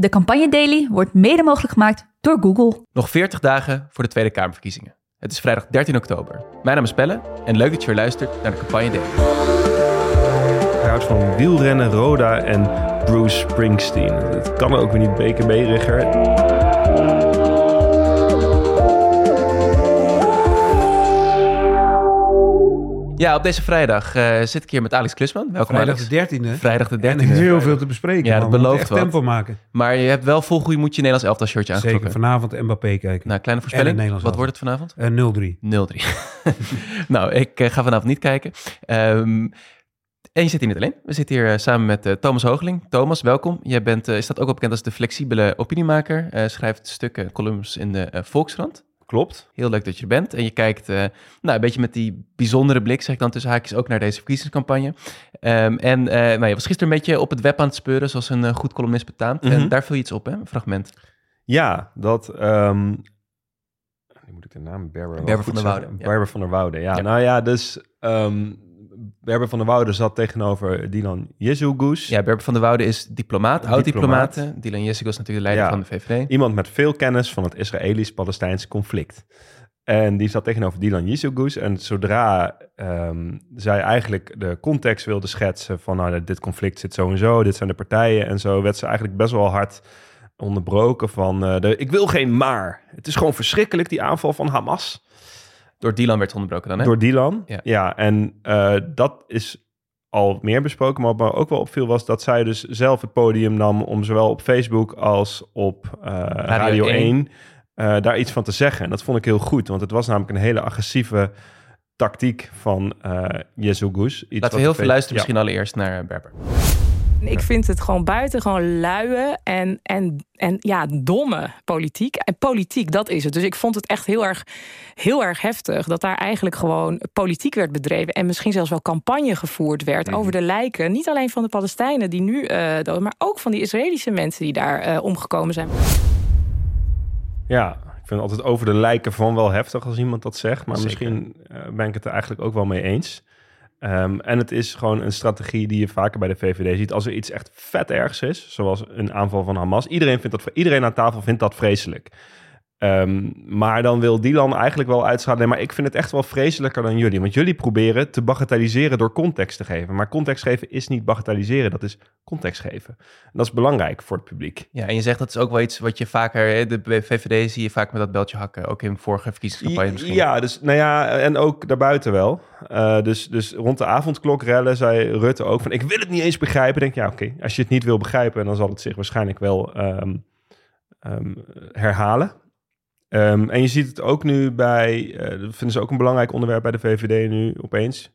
De Campagne Daily wordt mede mogelijk gemaakt door Google. Nog 40 dagen voor de Tweede Kamerverkiezingen. Het is vrijdag 13 oktober. Mijn naam is Pelle en leuk dat je weer luistert naar de Campagne Daily. Hij houdt van wielrennen, Roda en Bruce Springsteen. Het kan ook weer niet BKB-rigger. Ja, op deze vrijdag eh, zit ik hier met Alex Klusman. Welkom Vrijdag Alex. de 13e. Vrijdag de En 13e. heel veel te bespreken. Ja, dat man. Moeten belooft echt wat. tempo maken. Maar je hebt wel vol goede moet je Nederlands elftal shirtje aangetrokken. Zeker, vanavond Mbappé kijken. Nou, kleine En voorspelling. Nederlands Wat wordt het vanavond? Eh, 0-3. 0-3. nou, ik eh, ga vanavond niet kijken. Ehm, en je zit hier niet alleen. We zitten hier eh, samen met Thomas Hoogeling. Thomas, welkom. Jij bent, je staat ook wel bekend als de flexibele opiniemaker. Schrijft stukken, columns in de Volkskrant. Klopt. Heel leuk dat je er bent. En je kijkt eh, nou, een beetje met die bijzondere blik, zeg ik dan tussen haakjes, ook naar deze verkiezingscampagne. Ehm, en eh, nou, je was gisteren een beetje op het web aan het speuren, zoals een eh, goed columnist betaamt. En Mhm. daar viel je iets op, hè? Een fragment. Ja, dat... ehm nu moet ik de naam Berber, van der. Woude, ja. Berber van der Woude, ja. Ja. Nou ja, dus... ehm, Berber van der Woude zat tegenover Dylan Jezoegoes. Ja, Berber van der Woude is diplomaat, oud-diplomaat. Diplomaat. Dylan Jessica is natuurlijk de leider Ja. van de VVD. Iemand met veel kennis van het Israëlisch-Palestijnse conflict. En die zat tegenover Dylan Jezoegoes. En zodra ehm, zij eigenlijk de context wilde schetsen van... nou, dit conflict zit zo en zo, dit zijn de partijen en zo... werd ze eigenlijk best wel hard onderbroken van... eh, de, ik wil geen maar. Het is gewoon verschrikkelijk, die aanval van Hamas... Door Dylan werd onderbroken dan, hè? Door Dylan. Ja. Ja, en eh, dat is al meer besproken. Maar wat me ook wel opviel was dat zij dus zelf het podium nam... om zowel op Facebook als op eh, Radio, 1. 1 eh, daar iets van te zeggen. En dat vond ik heel goed, want het was namelijk een hele agressieve tactiek van Jezoegoes. Iets Laten we heel veel luisteren misschien allereerst naar Berber. Ik vind het gewoon buitengewoon luie en, en, en ja, domme politiek. En politiek, dat is het. Dus ik vond het echt heel erg, heel erg heftig dat daar eigenlijk gewoon politiek werd bedreven. En misschien zelfs wel campagne gevoerd werd Mhm. over de lijken. Niet alleen van de Palestijnen die nu eh doden, maar ook van die Israëlische mensen die daar eh, omgekomen zijn. Ja, ik vind altijd over de lijken van wel heftig als iemand dat zegt. Maar Zeker. misschien eh, ben ik het er eigenlijk ook wel mee eens. Ehm, en het is gewoon een strategie die je vaker bij de VVD ziet. Als er iets echt vet ergs is, zoals een aanval van Hamas. Iedereen, vindt dat, iedereen aan tafel vindt dat vreselijk. Ehm, maar dan wil Dylan eigenlijk wel uitschalen. Nee, maar ik vind het echt wel vreselijker dan jullie. Want jullie proberen te bagatelliseren door context te geven. Maar context geven is niet bagatelliseren, dat is context geven. En dat is belangrijk voor het publiek. Ja, en je zegt dat is ook wel iets wat je vaker, hè, de VVD zie je vaak met dat beltje hakken, ook in vorige verkiezingscampagne misschien. Ja, dus nou ja, en ook daarbuiten wel. Eh, dus, dus rond de avondklokrellen zei Rutte ook van... ik wil het niet eens begrijpen. Denk, ja, oké, als je het niet wil begrijpen... dan zal het zich waarschijnlijk wel ehm, ehm, herhalen. Ehm, en je ziet het ook nu bij... eh, dat vinden ze ook een belangrijk onderwerp bij de VVD nu opeens.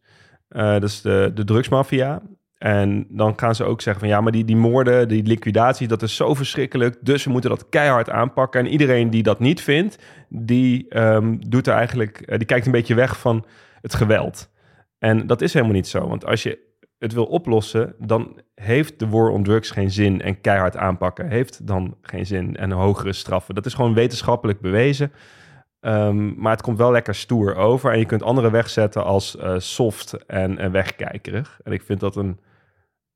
Eh, dat is de, de drugsmafia. En dan gaan ze ook zeggen van ja, maar die, die moorden, die liquidatie, dat is zo verschrikkelijk. Dus we moeten dat keihard aanpakken. En iedereen die dat niet vindt, die ehm, doet er eigenlijk, eh, die kijkt een beetje weg van het geweld. En dat is helemaal niet zo. Want als je het wil oplossen, dan heeft de war on drugs geen zin. En keihard aanpakken heeft dan geen zin. En hogere straffen. Dat is gewoon wetenschappelijk bewezen. Ehm, maar het komt wel lekker stoer over. En je kunt anderen wegzetten als eh, soft en, wegkijkerig. En ik vind dat een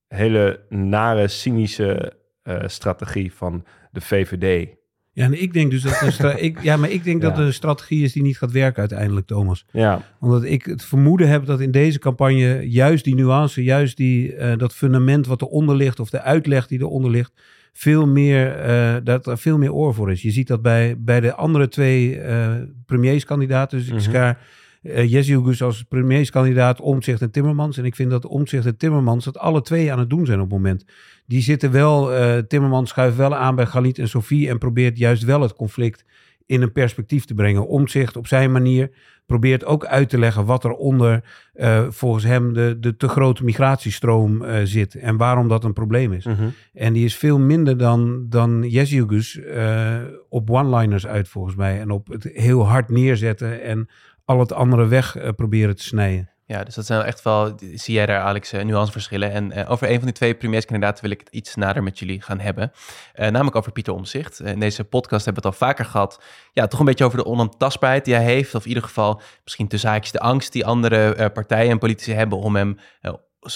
hele nare, cynische eh, strategie van de VVD. Ja, en ik denk dus dat een ik, ja, maar ik denk dat het een strategie is die niet gaat werken uiteindelijk, Thomas. Ja, Omdat ik het vermoeden heb dat in deze campagne juist die nuance, juist die, eh, dat fundament wat eronder ligt, of de uitleg die eronder ligt, veel meer, eh, dat er veel meer oor voor is. Je ziet dat bij, bij de andere twee eh, premierskandidaten. Dus ik Mhm. schaar eh Jesse Gus als premierskandidaat, Omtzigt en Timmermans. En ik vind dat Omtzigt en Timmermans dat alle twee aan het doen zijn op het moment. Die zitten wel, eh, Timmermans schuift wel aan bij Galit en Sofie en probeert juist wel het conflict in een perspectief te brengen. Omtzigt op zijn manier probeert ook uit te leggen wat er onder eh, volgens hem de, de te grote migratiestroom eh, zit en waarom dat een probleem is. Mhm. En die is veel minder dan, dan Jeziugus eh op one-liners uit volgens mij. En op het heel hard neerzetten en al het andere weg eh, proberen te snijden. Ja, dus dat zijn echt wel, zie jij daar Alex, eh, nuanceverschillen. En eh, over een van die twee premierskandidaten wil ik het iets nader met jullie gaan hebben. Namelijk over Pieter Omzicht. in deze podcast hebben we het al vaker gehad. Ja, toch een beetje over de onontastbaarheid die hij heeft. Of in ieder geval misschien tussen haakjes de angst die andere partijen en politici hebben om hem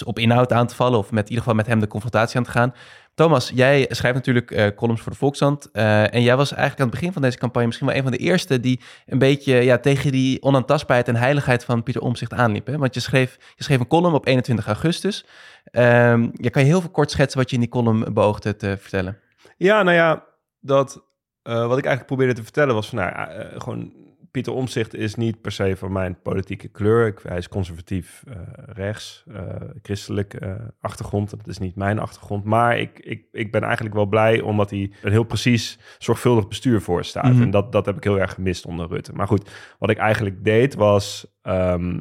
op inhoud aan te vallen. Of met, in ieder geval met hem de confrontatie aan te gaan. Thomas, jij schrijft natuurlijk eh, columns voor de Volkskrant. eh, en jij was eigenlijk aan het begin van deze campagne misschien wel een van de eerste die een beetje ja, tegen die onaantastbaarheid en heiligheid van Pieter Omzicht aanliep. Hè? Want je schreef, je schreef een column op 21 augustus. Ja, kan je heel veel kort schetsen wat je in die column beoogde te vertellen? Ja, nou ja, dat, eh, wat ik eigenlijk probeerde te vertellen was van, nou, gewoon Pieter Omzicht is niet per se van mijn politieke kleur. Ik, hij is conservatief eh, rechts, eh, christelijk eh, achtergrond. Dat is niet mijn achtergrond. Maar ik, ik, ik ben eigenlijk wel blij omdat hij een heel precies, zorgvuldig bestuur voorstaat. Mhm. En dat, dat heb ik heel erg gemist onder Rutte. Maar goed, wat ik eigenlijk deed was ehm,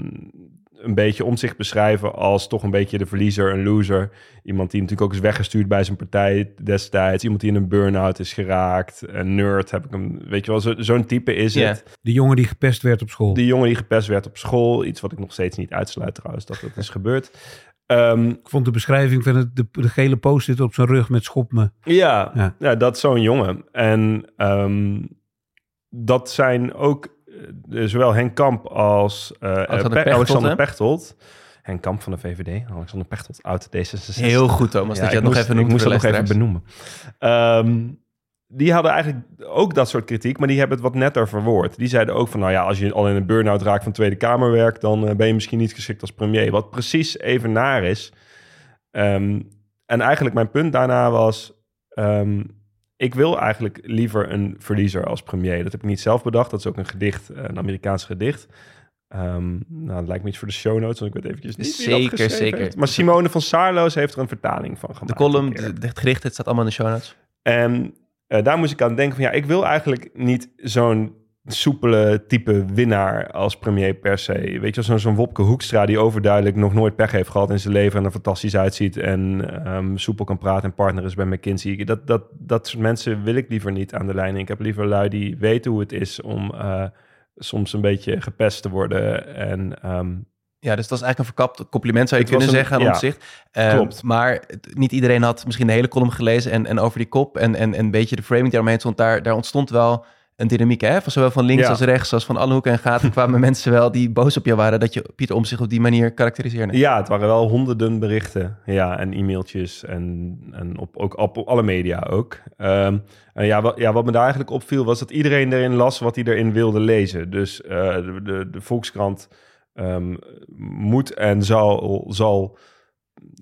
een beetje om zich beschrijven als toch een beetje de verliezer, een loser. Iemand die natuurlijk ook is weggestuurd bij zijn partij destijds. Iemand die in een burn-out is geraakt. Een nerd heb ik hem, weet je wel, zo- zo'n type is Ja. het. De jongen die gepest werd op school. Die jongen die gepest werd op school. Iets wat ik nog steeds niet uitsluit trouwens, dat dat is gebeurd. Ehm, Ik vond de beschrijving van het, de, de gele post-it op zijn rug met schop me. ja, Ja. ja. dat is zo'n jongen. En ehm, dat zijn ook zowel Henk Kamp als eh, Alexander Pe- Pechtold, Alexander hè? Pechtold. Henk Kamp van de VVD, Alexander Pechtold, oud D66. Heel goed, Thomas, dat je het nog even noemt Ik moest dat nog even benoemen. Ehm, die hadden eigenlijk ook dat soort kritiek, maar die hebben het wat netter verwoord. Die zeiden ook van, nou ja, als je al in een burn-out raakt van Tweede Kamerwerk, dan eh, ben je misschien niet geschikt als premier. Wat precies even naar is. Ehm, en eigenlijk mijn punt daarna was, ehm, ik wil eigenlijk liever een verliezer als premier. Dat heb ik niet zelf bedacht, dat is ook een gedicht, eh, een Amerikaans gedicht. Ehm, nou, dat lijkt me iets voor de show notes, want ik weet eventjes niet wie dat Zeker, zeker. heeft. Maar Simone van Saarloos heeft er een vertaling van gemaakt. De column, het gericht, het staat allemaal in de show notes. En eh, daar moest ik aan denken van ja, ik wil eigenlijk niet zo'n soepele type winnaar als premier per se. Weet je, zo'n zo'n Wopke Hoekstra die overduidelijk nog nooit pech heeft gehad in zijn leven en er fantastisch uitziet en ehm, soepel kan praten en partner is bij McKinsey. Dat, dat, dat soort mensen wil ik liever niet aan de lijn. Ik heb liever lui die weten hoe het is om eh, soms een beetje gepest te worden en ehm, Ja, dus dat is eigenlijk een verkapt compliment, zou je Het kunnen een- zeggen aan ja, omzicht. Ehm, klopt. Maar niet iedereen had misschien de hele column gelezen en, en over die kop en, en, en een beetje de framing die daaromheen stond. Daar, daar ontstond wel een dynamiek, hè? Van zowel van links Ja. als rechts, als van alle hoeken en gaten kwamen mensen wel die boos op jou waren dat je Pieter Omzicht op die manier karakteriseerde. Ja, het waren wel honderden berichten. Ja, en e-mailtjes en, en op, ook op, op alle media ook. Ehm, en ja wat, ja, wat me daar eigenlijk opviel was dat iedereen erin las wat hij erin wilde lezen. Dus eh, de, de, de Volkskrant ehm, moet en zal, zal...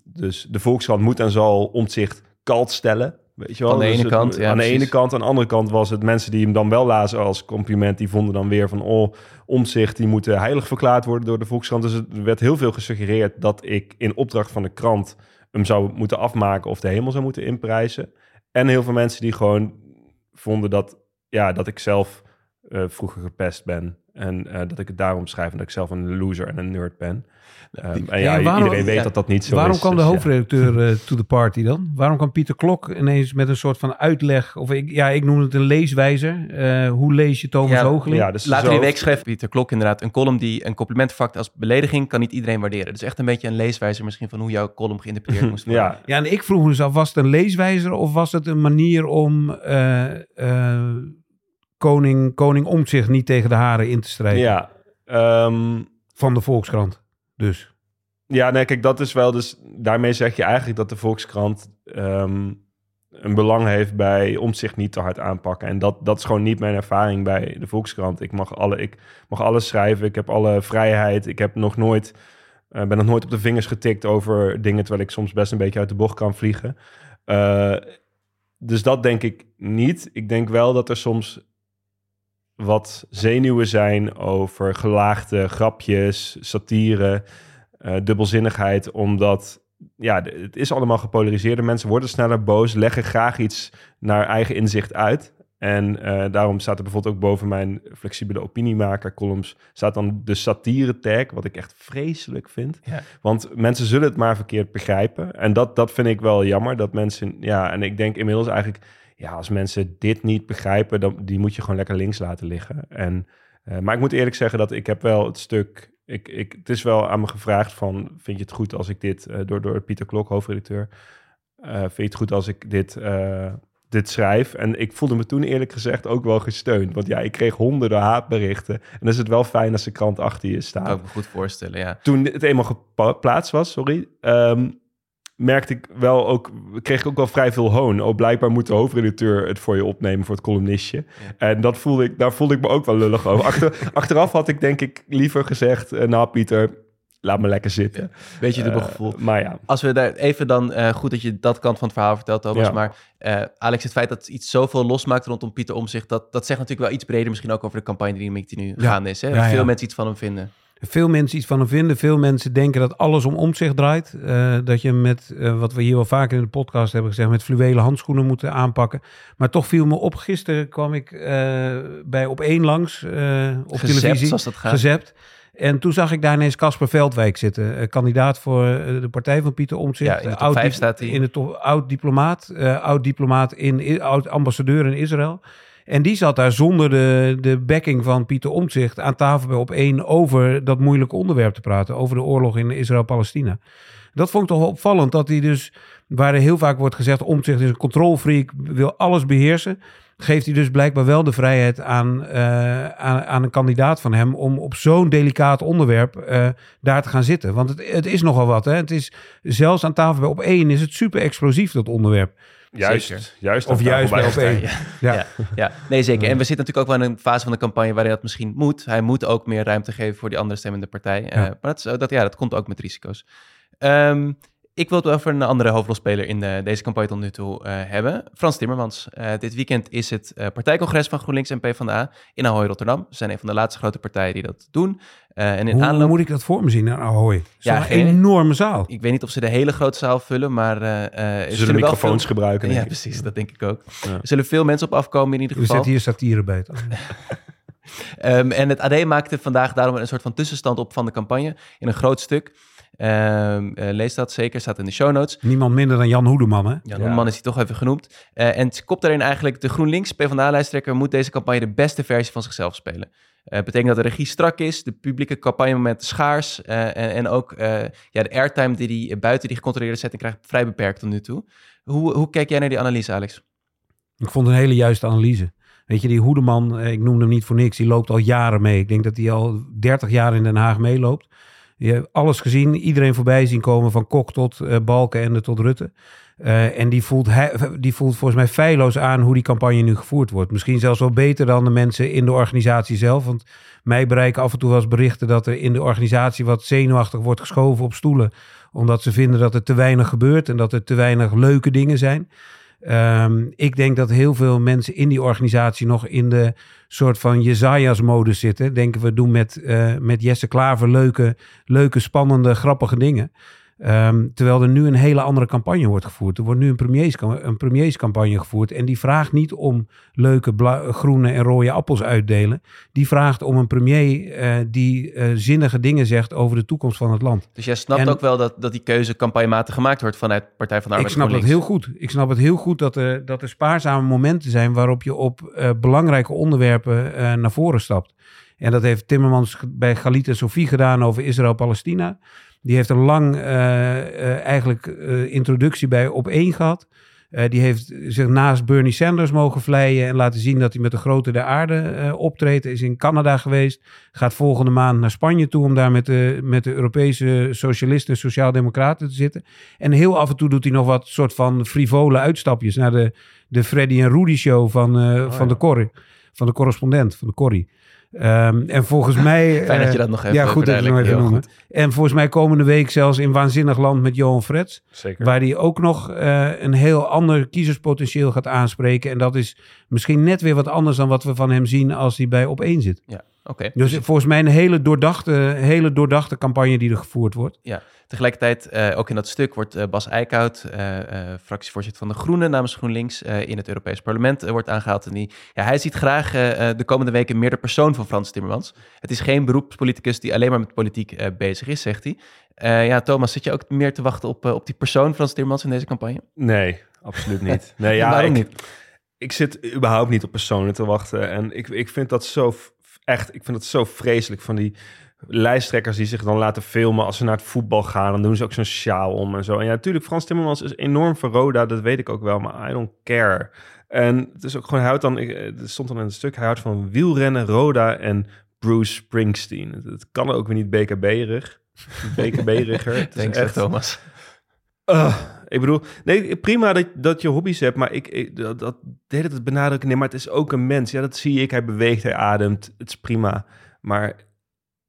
Dus de Volkskrant moet en zal omzicht kalt stellen. Weet je wel? Aan de Dus ene het- kant, ja, aan de precies. ene kant. Aan de andere kant was het mensen die hem dan wel lazen als compliment. Die vonden dan weer van, oh, omzicht, die moeten heilig verklaard worden door de Volkskrant. Dus er werd heel veel gesuggereerd dat ik in opdracht van de krant hem zou moeten afmaken of de hemel zou moeten inprijzen. En heel veel mensen die gewoon vonden dat, ja, dat ik zelf eh, vroeger gepest ben. En eh, dat ik het daarom schrijf en dat ik zelf een loser en een nerd ben. Ehm, en ja, Ja, waarom- iedereen weet ja, dat dat niet zo Waarom is. kwam de dus ja. hoofdredacteur eh, to the party dan? Waarom kwam Pieter Klok ineens met een soort van uitleg? Of ik, ja, ik noem het een leeswijzer. Eh, hoe lees je Thomas Ja, Hoogeling? Ja, dus Later zo- die week schreef Pieter Klok inderdaad een column die een compliment vervakt als belediging kan niet iedereen waarderen. Dus echt een beetje een leeswijzer misschien van hoe jouw column geïnterpreteerd moest worden. Ja, Ja, en ik vroeg me dus af, was het een leeswijzer of was het een manier om koning, koning Omtzigt niet tegen de haren in te strijden? ja. Ehm, Van de Volkskrant. Dus. Ja, nee, kijk, dat is wel dus... Daarmee zeg je eigenlijk dat de Volkskrant ehm, een belang heeft bij om zich niet te hard aanpakken. En dat, dat is gewoon niet mijn ervaring bij de Volkskrant. Ik mag, alle, ik mag alles schrijven, ik heb alle vrijheid. Ik heb nog nooit, eh, ben nog nooit op de vingers getikt over dingen... terwijl ik soms best een beetje uit de bocht kan vliegen. Eh, dus dat denk ik niet. Ik denk wel dat er soms wat zenuwen zijn over gelaagde grapjes, satire, eh, dubbelzinnigheid, omdat ja, het is allemaal gepolariseerde. Mensen worden sneller boos, leggen graag iets naar eigen inzicht uit. En eh, daarom staat er bijvoorbeeld ook boven mijn flexibele opiniemaker columns staat dan de satire tag, wat ik echt vreselijk vind. Ja. Want mensen zullen het maar verkeerd begrijpen. En dat, dat vind ik wel jammer, dat mensen, ja, en ik denk inmiddels eigenlijk, ja, als mensen dit niet begrijpen, dan die moet je gewoon lekker links laten liggen. En, eh, maar ik moet eerlijk zeggen dat ik heb wel het stuk, ik, ik, het is wel aan me gevraagd van, vind je het goed als ik dit, eh, door, door Pieter Klok, hoofdredacteur, eh, vind je het goed als ik dit, dit schrijf? En ik voelde me toen eerlijk gezegd ook wel gesteund, want ja, ik kreeg honderden haatberichten. En dan is het wel fijn als de krant achter je staat Kan ik me goed voorstellen, ja. toen het eenmaal geplaatst was, sorry, ehm, merkte ik wel ook, kreeg ik ook wel vrij veel hoon. Oh, blijkbaar moet de hoofdredacteur het voor je opnemen voor het columnistje. En dat voelde ik, daar voelde ik me ook wel lullig over. Achter, achteraf had ik denk ik liever gezegd, eh, nou Pieter, laat me lekker zitten. Beetje dubbel Eh, gevoel. maar ja, Als we daar even dan, eh, goed dat je dat kant van het verhaal vertelt, Thomas. Ja. Maar eh, Alex, het feit dat iets zoveel losmaakt rondom Pieter Omzicht, dat, dat zegt natuurlijk wel iets breder misschien ook over de campagne die nu Ja. gaande is. Hè? Ja, Veel mensen iets van hem vinden. Veel mensen iets van hem vinden. Veel mensen denken dat alles om om zich draait. Eh, dat je met, eh, wat we hier wel vaker in de podcast hebben gezegd, met fluwelen handschoenen moet aanpakken. Maar toch viel me op. Gisteren kwam ik eh, bij Op één langs op Gezept, televisie. zoals dat gaat. Gezept. En toen zag ik daar ineens Casper Veldwijk zitten. kandidaat voor de partij van Pieter Omtzigt. Ja, in de top vijf dip- staat hij. In de top, oud diplomaat. oud diplomaat in, oud ambassadeur in Israël. En die zat daar zonder de, de backing van Pieter Omtzigt aan tafel bij op één over dat moeilijke onderwerp te praten. Over de oorlog in Israël-Palestina. Dat vond ik toch opvallend. Dat hij dus, waar er heel vaak wordt gezegd, Omtzigt is een controlfreak, wil alles beheersen. Geeft hij dus blijkbaar wel de vrijheid aan, eh, aan, aan een kandidaat van hem om op zo'n delicaat onderwerp eh, daar te gaan zitten. Want het, het is nogal wat. Hè? Het is zelfs aan tafel bij op één is het super explosief, dat onderwerp. juist. Zeker. juist Of juist bij op één. Ja, ja, nee zeker. En we zitten natuurlijk ook wel in een fase van de campagne waarin dat misschien moet. Hij moet ook meer ruimte geven voor die andere stemmende partij. Eh, Ja. maar dat, is, dat, ja, dat komt ook met risico's. Ehm, ik wil het over een andere hoofdrolspeler in eh, deze campagne tot nu toe eh, hebben. Frans Timmermans. Eh, dit weekend is het eh, partijcongres van GroenLinks en PvdA in Ahoy, Rotterdam. Ze zijn een van de laatste grote partijen die dat doen. Eh, en in Hoe aanloop... moet ik dat voor me zien? Nou, Ahoy. Het is Ja, geen- enorme zaal. Ik weet niet of ze de hele grote zaal vullen, maar... eh, eh, er Ze zullen wel microfoons veel- gebruiken. Ja, ik. precies. Dat denk ik ook. Ja. Er zullen veel mensen op afkomen in ieder We geval. zetten hier satire bij. Ehm, en het AD maakte vandaag daarom een soort van tussenstand op van de campagne in een groot stuk. Ehm, eh, lees dat zeker, staat in de show notes. Niemand minder dan Jan Hoedeman, hè? Jan Ja. Hoeneman is hij toch even genoemd. Eh, en het kopt daarin eigenlijk, de GroenLinks PvdA-lijsttrekker moet deze campagne de beste versie van zichzelf spelen. Het betekent dat de regie strak is, de publieke campagnemomenten schaars eh, en, en ook eh, ja, de airtime die hij buiten die gecontroleerde setting krijgt vrij beperkt tot nu toe. Hoe, hoe kijk jij naar die analyse, Alex? Ik vond een hele juiste analyse. Weet je, die Hoedeman, ik noemde hem niet voor niks, die loopt al jaren mee. Ik denk dat hij al 30 jaar in Den Haag meeloopt. Je hebt alles gezien, iedereen voorbij zien komen, van Kok tot eh Balkenende tot Rutte. Eh, en die voelt, hij, die voelt volgens mij feilloos aan hoe die campagne nu gevoerd wordt. Misschien zelfs wel beter dan de mensen in de organisatie zelf. Want mij bereiken af en toe wel berichten dat er in de organisatie wat zenuwachtig wordt geschoven op stoelen. Omdat ze vinden dat er te weinig gebeurt en dat er te weinig leuke dingen zijn. Ehm, ik denk dat heel veel mensen in die organisatie nog in de soort van Jezajas-modus zitten. Denken we doen met, eh, met Jesse Klaver leuke, leuke, spannende, grappige dingen. Ehm, terwijl er nu een hele andere campagne wordt gevoerd. Er wordt nu een, premiers, een premierscampagne gevoerd. En die vraagt niet om leuke groene en rode appels uitdelen. Die vraagt om een premier eh, die eh, zinnige dingen zegt over de toekomst van het land. Dus jij snapt En- ook wel dat, dat die keuze campagnematig gemaakt wordt vanuit Partij van de Ik Arbeid snap dat GroenLinks. heel goed. Ik snap het heel goed dat er, dat er spaarzame momenten zijn waarop je op eh, belangrijke onderwerpen naar voren stapt. En dat heeft Timmermans bij Galit en Sofie gedaan over Israël-Palestina. Die heeft een lang eh, eh, eigenlijk eh, introductie bij op één gehad. Eh, die heeft zich naast Bernie Sanders mogen vleien en laten zien dat hij met de grote der aarde optreedt. Is in Canada geweest. Gaat volgende maand naar Spanje toe om daar met de, met de Europese socialisten en sociaaldemocraten te zitten. En heel af en toe doet hij nog wat soort van frivole uitstapjes naar de, de Freddy en Rudy show van, eh, van, ja. de Corrie, van de correspondent, van de Corrie. Ehm, en volgens mij... Fijn dat eh, je dat nog even Ja, goed dat je het nog even noemen. En volgens mij komende week zelfs in Waanzinnig Land met Johan Frets. Zeker. Waar hij ook nog eh, een heel ander kiezerspotentieel gaat aanspreken. En dat is misschien net weer wat anders dan wat we van hem zien als hij bij op één zit. Ja, oké. Dus volgens mij een hele doordachte, hele doordachte campagne die er gevoerd wordt. Tegelijkertijd, eh, ook in dat stuk wordt eh, Bas Eickhout, eh, eh, fractievoorzitter van de Groenen namens GroenLinks, eh, in het Europees Parlement wordt aangehaald. En die, ja, hij ziet graag de komende weken meer de persoon van Frans Timmermans. Het is geen beroepspoliticus die alleen maar met politiek eh, bezig is, zegt hij. Eh, ja, Thomas, zit je ook meer te wachten op, op die persoon Frans Timmermans in deze campagne? Nee, absoluut niet. Nee, ja, Waarom ik, niet? ik zit überhaupt niet op personen te wachten. En ik, ik vind dat zo echt, ik vind dat zo vreselijk van die lijsttrekkers die zich dan laten filmen als ze naar het voetbal gaan. Dan doen ze ook zo'n sjaal om en zo. En ja, natuurlijk, Frans Timmermans is enorm voor Roda, dat weet ik ook wel, maar I don't care. En het is ook gewoon, hij houdt dan, eh, er stond dan in het stuk, hij houdt van wielrennen, Roda en Bruce Springsteen. Het, het kan ook weer niet BKB-rig. BKB-rigger. Het Denk echt- Thomas. Uh, ik bedoel, nee, prima dat, dat je hobby's hebt, maar ik, dat, dat de hele tijd benadrukken. Nee, maar het is ook een mens. Ja, dat zie ik. Hij beweegt, hij ademt. Het is prima. Maar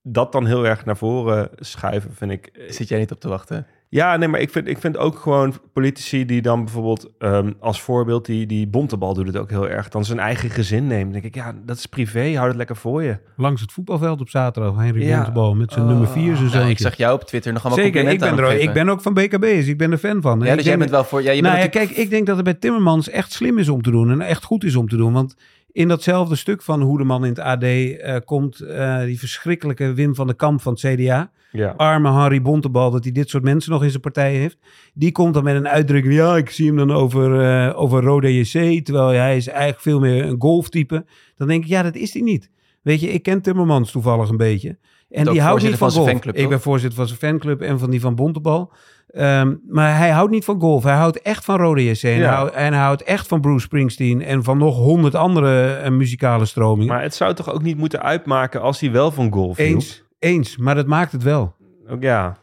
dat dan heel erg naar voren schuiven, vind ik. Zit jij niet op te wachten? Ja, nee, maar ik vind, ik vind ook gewoon politici die dan bijvoorbeeld um, als voorbeeld, die, die Bontebal doet het ook heel erg, dan zijn eigen gezin neemt. denk ik, ja, dat is privé, houd het lekker voor je. Langs het voetbalveld op zaterdag, Henry ja. Bontebal met zijn nummer 4 zo nou, Ik zag jou op Twitter nog allemaal Zeker, ik ben, er, ik ben ook van BKB, dus ik ben er fan van. Ja, dus jij bent wel voor... Ja, je nou, ja, kijk, ik denk dat het bij Timmermans echt slim is om te doen en echt goed is om te doen, want in datzelfde stuk van Hoedeman in het AD uh, eh, komt uh, die verschrikkelijke Wim van de Kamp van het CDA. Ja. Arme Harry Bontebal, dat hij dit soort mensen nog in zijn partij heeft. Die komt dan met een uitdrukking. Ja, ik zie hem dan over, uh, over Rode JC. Terwijl hij is eigenlijk veel meer een golftype. Dan denk ik, ja, dat is hij niet. Weet je, ik ken Timmermans toevallig een beetje. En die houdt niet van, van golf. Fanclub, ik ben voorzitter van zijn fanclub en van die van Bontebal. Um, maar hij houdt niet van golf. Hij houdt echt van Rode JC. En, hij houdt, en, hij houdt, echt van Bruce Springsteen. En van nog honderd andere uh, muzikale stromingen. Maar het zou toch ook niet moeten uitmaken als hij wel van golf hield? Eens, eens. Maar dat maakt het wel. Ook ja.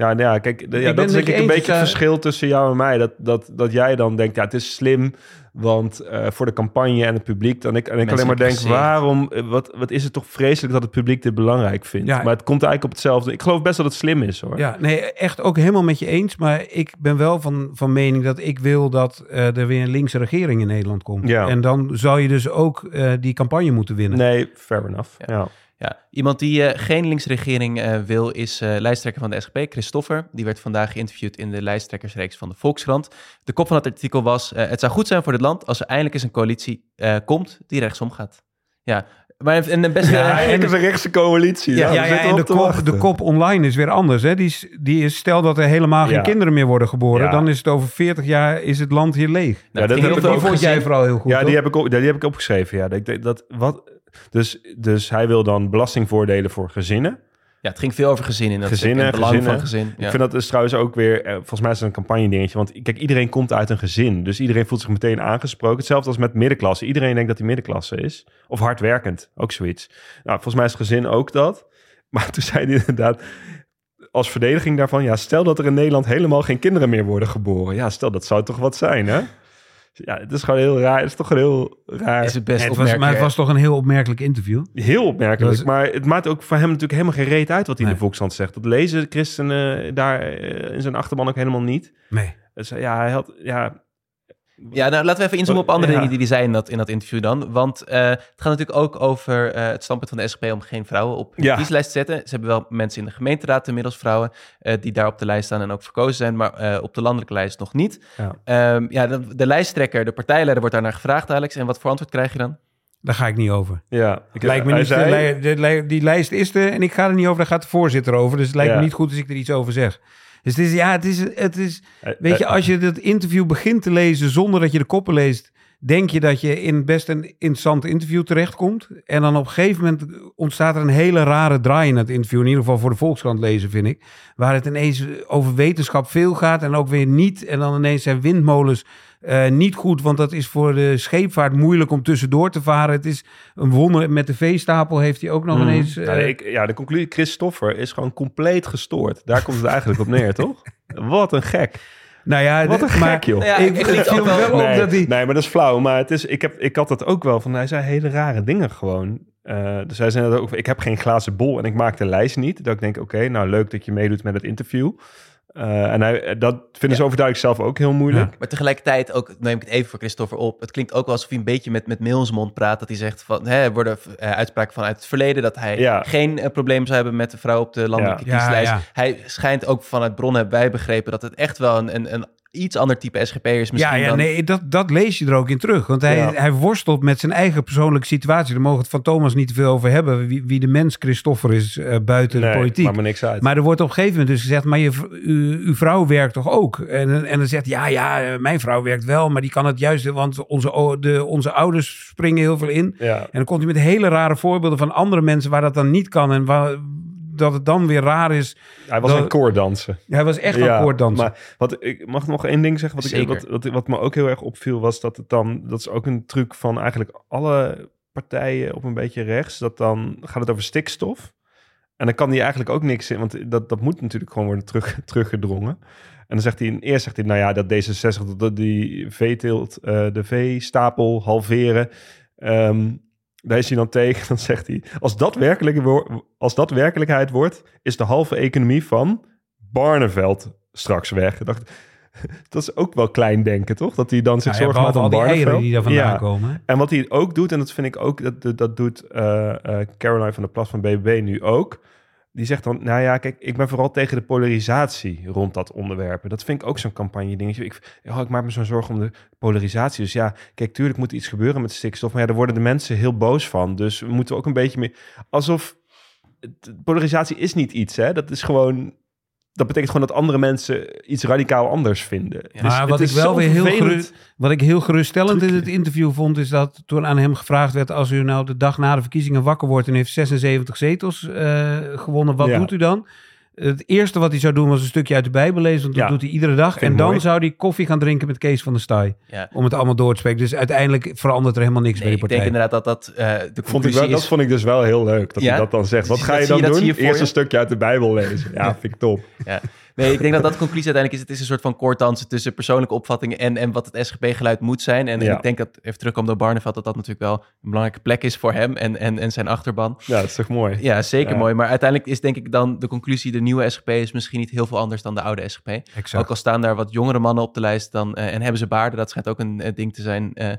Ja, nou ja, kijk, ja, dat is denk ik een beetje het verschil tussen jou en mij. Dat, dat, dat jij dan denkt, ja, het is slim, want uh, voor de campagne en het publiek. Dan ik, en ik alleen maar denk, waarom, eh, wat, wat is het toch vreselijk dat het publiek dit belangrijk vindt. Ja, maar het komt eigenlijk op hetzelfde. Ik geloof best dat het slim is, hoor. Ja, nee, echt ook helemaal met je eens. Maar ik ben wel van, van mening dat ik wil dat uh, er weer een linkse regering in Nederland komt. Ja. En dan zou je dus ook uh, die campagne moeten winnen. Nee, fair enough. ja. Ja, iemand die uh, geen linksregering uh, wil is uh, lijsttrekker van de SGP, Christoffer. Die werd vandaag geïnterviewd in de lijsttrekkersreeks van de Volkskrant. De kop van het artikel was: Het zou goed zijn voor dit land als er eindelijk eens een coalitie komt die rechtsom gaat. Ja, maar en een best ja, en een rechtse coalitie. Ja, ja, ja en de kop, de kop online is weer anders. Hè? Die, is, die is, stel dat er helemaal geen kinderen meer worden geboren, dan is het over 40 jaar is het land hier leeg. Nou, ja, dat, dat, vond jij vooral heel goed. Ja, die heb, ik op, die heb ik opgeschreven. Ja, dat, dat, wat, dus, dus hij wil dan belastingvoordelen voor gezinnen. Ja, het ging veel over gezinnen. Dat gezinnen, het belang van gezin. Ik vind dat dus trouwens ook weer, eh, volgens mij is het een campagne dingetje. Want kijk, iedereen komt uit een gezin. Dus iedereen voelt zich meteen aangesproken. Hetzelfde als met middenklasse. Iedereen denkt dat hij middenklasse is. Of hardwerkend, ook zoiets. Nou, volgens mij is gezin ook dat. Maar toen zei hij inderdaad, als verdediging daarvan... Ja, stel dat er in Nederland helemaal geen kinderen meer worden geboren. Ja, stel, dat zou toch wat zijn, hè? Ja, het is gewoon heel raar. Het is toch een heel raar. Is het best het was, Maar het was toch een heel opmerkelijk interview? Heel opmerkelijk. Maar het maakt ook voor hem natuurlijk helemaal geen reet uit wat hij in de Volkskrant zegt. Dat lezen christenen daar eh, in zijn achterban ook helemaal niet. Nee. Dus ja, hij had, ja, ja, nou laten we even inzoomen op andere dingen die hij zei in dat, in dat interview dan. Want uh, het gaat natuurlijk ook over uh, het standpunt van de SGP om geen vrouwen op de kieslijst te zetten. Ze hebben wel mensen in de gemeenteraad inmiddels vrouwen uh, die daar op de lijst staan en ook verkozen zijn, maar op de landelijke lijst nog niet. Ja, um, ja de, de, lijsttrekker, de partijleider wordt daarnaar gevraagd, Alex. En wat voor antwoord krijg je dan? Daar ga ik niet over. Ja, ik, lijkt me niet. Zei... De, de, die lijst is er en ik ga er niet over. Daar gaat de voorzitter over. Dus het lijkt me niet goed als ik er iets over zeg. Dus het is, ja, het is, het is, eh, weet je, eh, als je het interview begint te lezen zonder dat je de koppen leest, denk je dat je in best een interessant interview terechtkomt. En dan op een gegeven moment ontstaat er een hele rare draai in het interview. In ieder geval voor de Volkskrant lezen, vind ik. Waar het ineens over wetenschap veel gaat en ook weer niet. En dan ineens zijn windmolens uh, niet goed, want dat is voor de scheepvaart moeilijk om tussendoor te varen. Het is een wonder. Met de veestapel heeft hij ook nog mm. ineens... Uh... Ja, ik, ja, de conclusie, Christoffer is gewoon compleet gestoord. Daar komt het eigenlijk op neer, toch? Wat een gek. Nou ja, wat een gek, joh. Ja, ik, ik, ik viel wel nee, op dat hij... Nee, maar dat is flauw. Maar het is, ik, heb, ik had dat ook wel van... Hij zei hele rare dingen gewoon. Uh, dus hij zei dat ook... Ik heb geen glazen bol en ik maak de lijst niet. Dat ik denk, oké, nou leuk dat je meedoet met het interview. Uh, en hij, dat vinden ja. ze overduidelijk zelf ook heel moeilijk. Ja. Maar tegelijkertijd ook, neem ik het even voor Christopher op. Het klinkt ook wel alsof hij een beetje met, met mond praat. Dat hij zegt van, hè, er worden uh, uitspraken vanuit het verleden. Dat hij ja. geen uh, probleem zou hebben met de vrouw op de landelijke kieslijst. Hij schijnt ook vanuit bronnen hebben wij begrepen dat het echt wel een, een, een iets ander type SGP'ers misschien Ja, ja dan... nee, dat, dat lees je er ook in terug. Want hij, ja. hij worstelt met zijn eigen persoonlijke situatie. Daar mogen het van Thomas niet te veel over hebben. Wie, wie de mens Christoffer is uh, buiten nee, de politiek. Maar, niks uit. maar er wordt op een gegeven moment dus gezegd... maar je, u, uw vrouw werkt toch ook? En, en dan zegt ja, ja, eh, mijn vrouw werkt wel... maar die kan het juist... want onze, de, onze ouders springen heel veel in. Ja. En dan komt hij met hele rare voorbeelden van andere mensen... waar dat dan niet kan en waar dat het dan weer raar is. Hij was dat... een koordansen. Ja, hij was echt ja, een koordansen. Maar wat, ik mag nog één ding zeggen. Wat, ik, wat, wat, wat, me ook heel erg opviel was dat het dan... Dat is ook een truc van eigenlijk alle partijen op een beetje rechts. Dat dan gaat het over stikstof. En dan kan die eigenlijk ook niks in, want dat, dat moet natuurlijk gewoon worden terug, teruggedrongen. dan zegt hij, eerst zegt hij, nou ja, dat D66, dat die veeteelt, eh, de veestapel halveren. Ehm, daar is hij dan tegen. Dan zegt hij, als dat, werkelijk als dat werkelijkheid wordt, is de halve economie van Barneveld straks weg. Ik dacht, dat is ook wel klein denken, toch? Dat hij dan zich ja, zorgen maakt om Barneveld. die daar vandaan Ja. komen. En wat hij ook doet, en dat vind ik ook, dat, dat, dat doet eh, eh, Caroline van der Plas van BBB nu ook. Die zegt dan, nou ja, kijk, ik ben vooral tegen de polarisatie rond dat onderwerp. Dat vind ik ook zo'n campagne dingetje. Ik, oh, ik maak me zo'n zorgen om de polarisatie. Dus ja, kijk, tuurlijk moet iets gebeuren met stikstof. Maar ja, daar worden de mensen heel boos van. Dus we moeten ook een beetje meer... Alsof... Polarisatie is niet iets, hè. Dat is gewoon... Dat betekent gewoon dat andere mensen iets radicaal anders vinden. Dus maar wat ik wel weer heel, wat ik heel geruststellend in het interview vond, is dat toen aan hem gevraagd werd: als u nou de dag na de verkiezingen wakker wordt en heeft 76 zetels eh, gewonnen, wat Ja. doet u dan? Het eerste wat hij zou doen was een stukje uit de Bijbel lezen, want dat Ja. doet hij iedere dag. En dan mooi. zou hij koffie gaan drinken met Kees van der Staaij. Ja. Om het allemaal door te spreken. Dus uiteindelijk verandert er helemaal niks Nee, bij ik denk inderdaad dat dat eh, de Vond ik dat vond ik dus wel heel leuk, dat Ja? hij dat dan zegt. Wat ga je dat dan je- doen? je Eerst je? een stukje uit de Bijbel lezen. Ja, vind ik top. Ja. Nee, ik denk dat dat de conclusie uiteindelijk is. Het is een soort van koorddansen tussen persoonlijke opvattingen en, en wat het SGP-geluid moet zijn. En, ik denk dat, even terugkomen op Barneveld, dat dat natuurlijk wel een belangrijke plek is voor hem en, en, en zijn achterban. Ja, dat is toch mooi. Ja, zeker Ja. mooi. Maar uiteindelijk is denk ik dan de conclusie, de nieuwe SGP is misschien niet heel veel anders dan de oude SGP. Exact. Ook al staan daar wat jongere mannen op de lijst dan, eh, en hebben ze baarden, dat schijnt ook een eh, ding te zijn. Eh,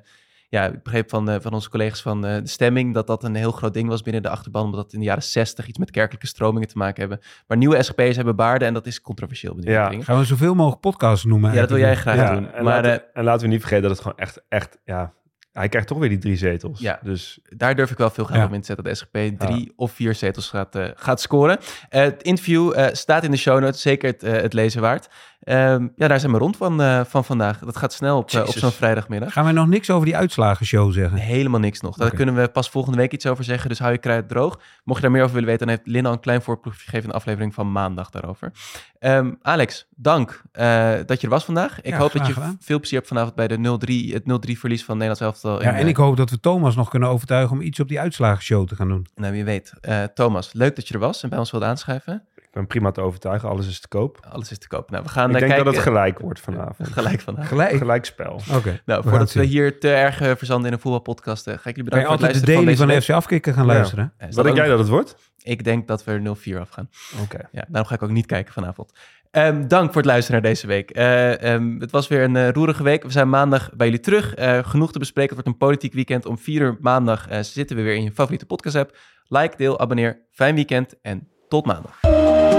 ja, ik begreep van, eh, van onze collega's van eh, de stemming dat dat een heel groot ding was binnen de achterban, omdat dat in de jaren 60 iets met kerkelijke stromingen te maken hebben. Maar nieuwe SGP's hebben baarden en dat is controversieel. binnen Ja. Gaan we zoveel mogelijk podcasts noemen? Ja, dat wil jij graag Ja, doen. en, Maar laten, eh, en laten we niet vergeten dat het gewoon echt, echt, ja... Hij krijgt toch weer die drie zetels. Ja. Dus daar durf ik wel veel geld Ja. op in te zetten dat de SGP drie of vier zetels gaat, eh, gaat scoren. Het interview eh, staat in de show notes, zeker het, eh, het lezen waard. Ehm, ja, daar zijn we rond van, eh, van vandaag. Dat gaat snel op, eh, op zo'n vrijdagmiddag. Gaan wij nog niks over die uitslagenshow zeggen? Helemaal niks nog. Daar kunnen we pas volgende week iets over zeggen. Dus hou je kruid droog. Mocht je daar meer over willen weten, dan heeft Lin al een klein voorproefje gegeven in de aflevering van maandag daarover. Ehm, Alex, dank eh, dat je er was vandaag. Ik Ja, hoop dat je gedaan. veel plezier hebt vanavond bij de 0-3, het 0-3 verlies van Nederlands elftal. Ja, en ik hoop dat we Thomas nog kunnen overtuigen om iets op die uitslagenshow te gaan doen. Nou, wie weet. Thomas, leuk dat je er was en bij ons wilde aanschuiven. Ik ben prima te overtuigen. Alles is te koop. Alles is te koop. Nou, we gaan ik eh, denk kijken. dat het gelijk wordt vanavond. gelijk vandaag. Gelijk. Gelijk spel. Oké. Nou, voordat we zien. hier te erg eh, verzanden in een voetbalpodcast, eh, ga ik jullie bedanken voor het altijd de luisteren daily van van deze FC afkicken gaan Ja. luisteren? Wat denk jij dat het wordt? Ik denk dat we er 0-4 afgaan. Oké. Ja, daarom ga ik ook niet kijken vanavond. Ehm, dank voor het luisteren naar deze week. Eh, ehm, het was weer een roerige week. We zijn maandag bij jullie terug. Eh, genoeg te bespreken. Het wordt een politiek weekend. Om 4 uur maandag eh, zitten we weer in je favoriete podcast app. Like, deel, abonneer. Fijn weekend en tot maandag.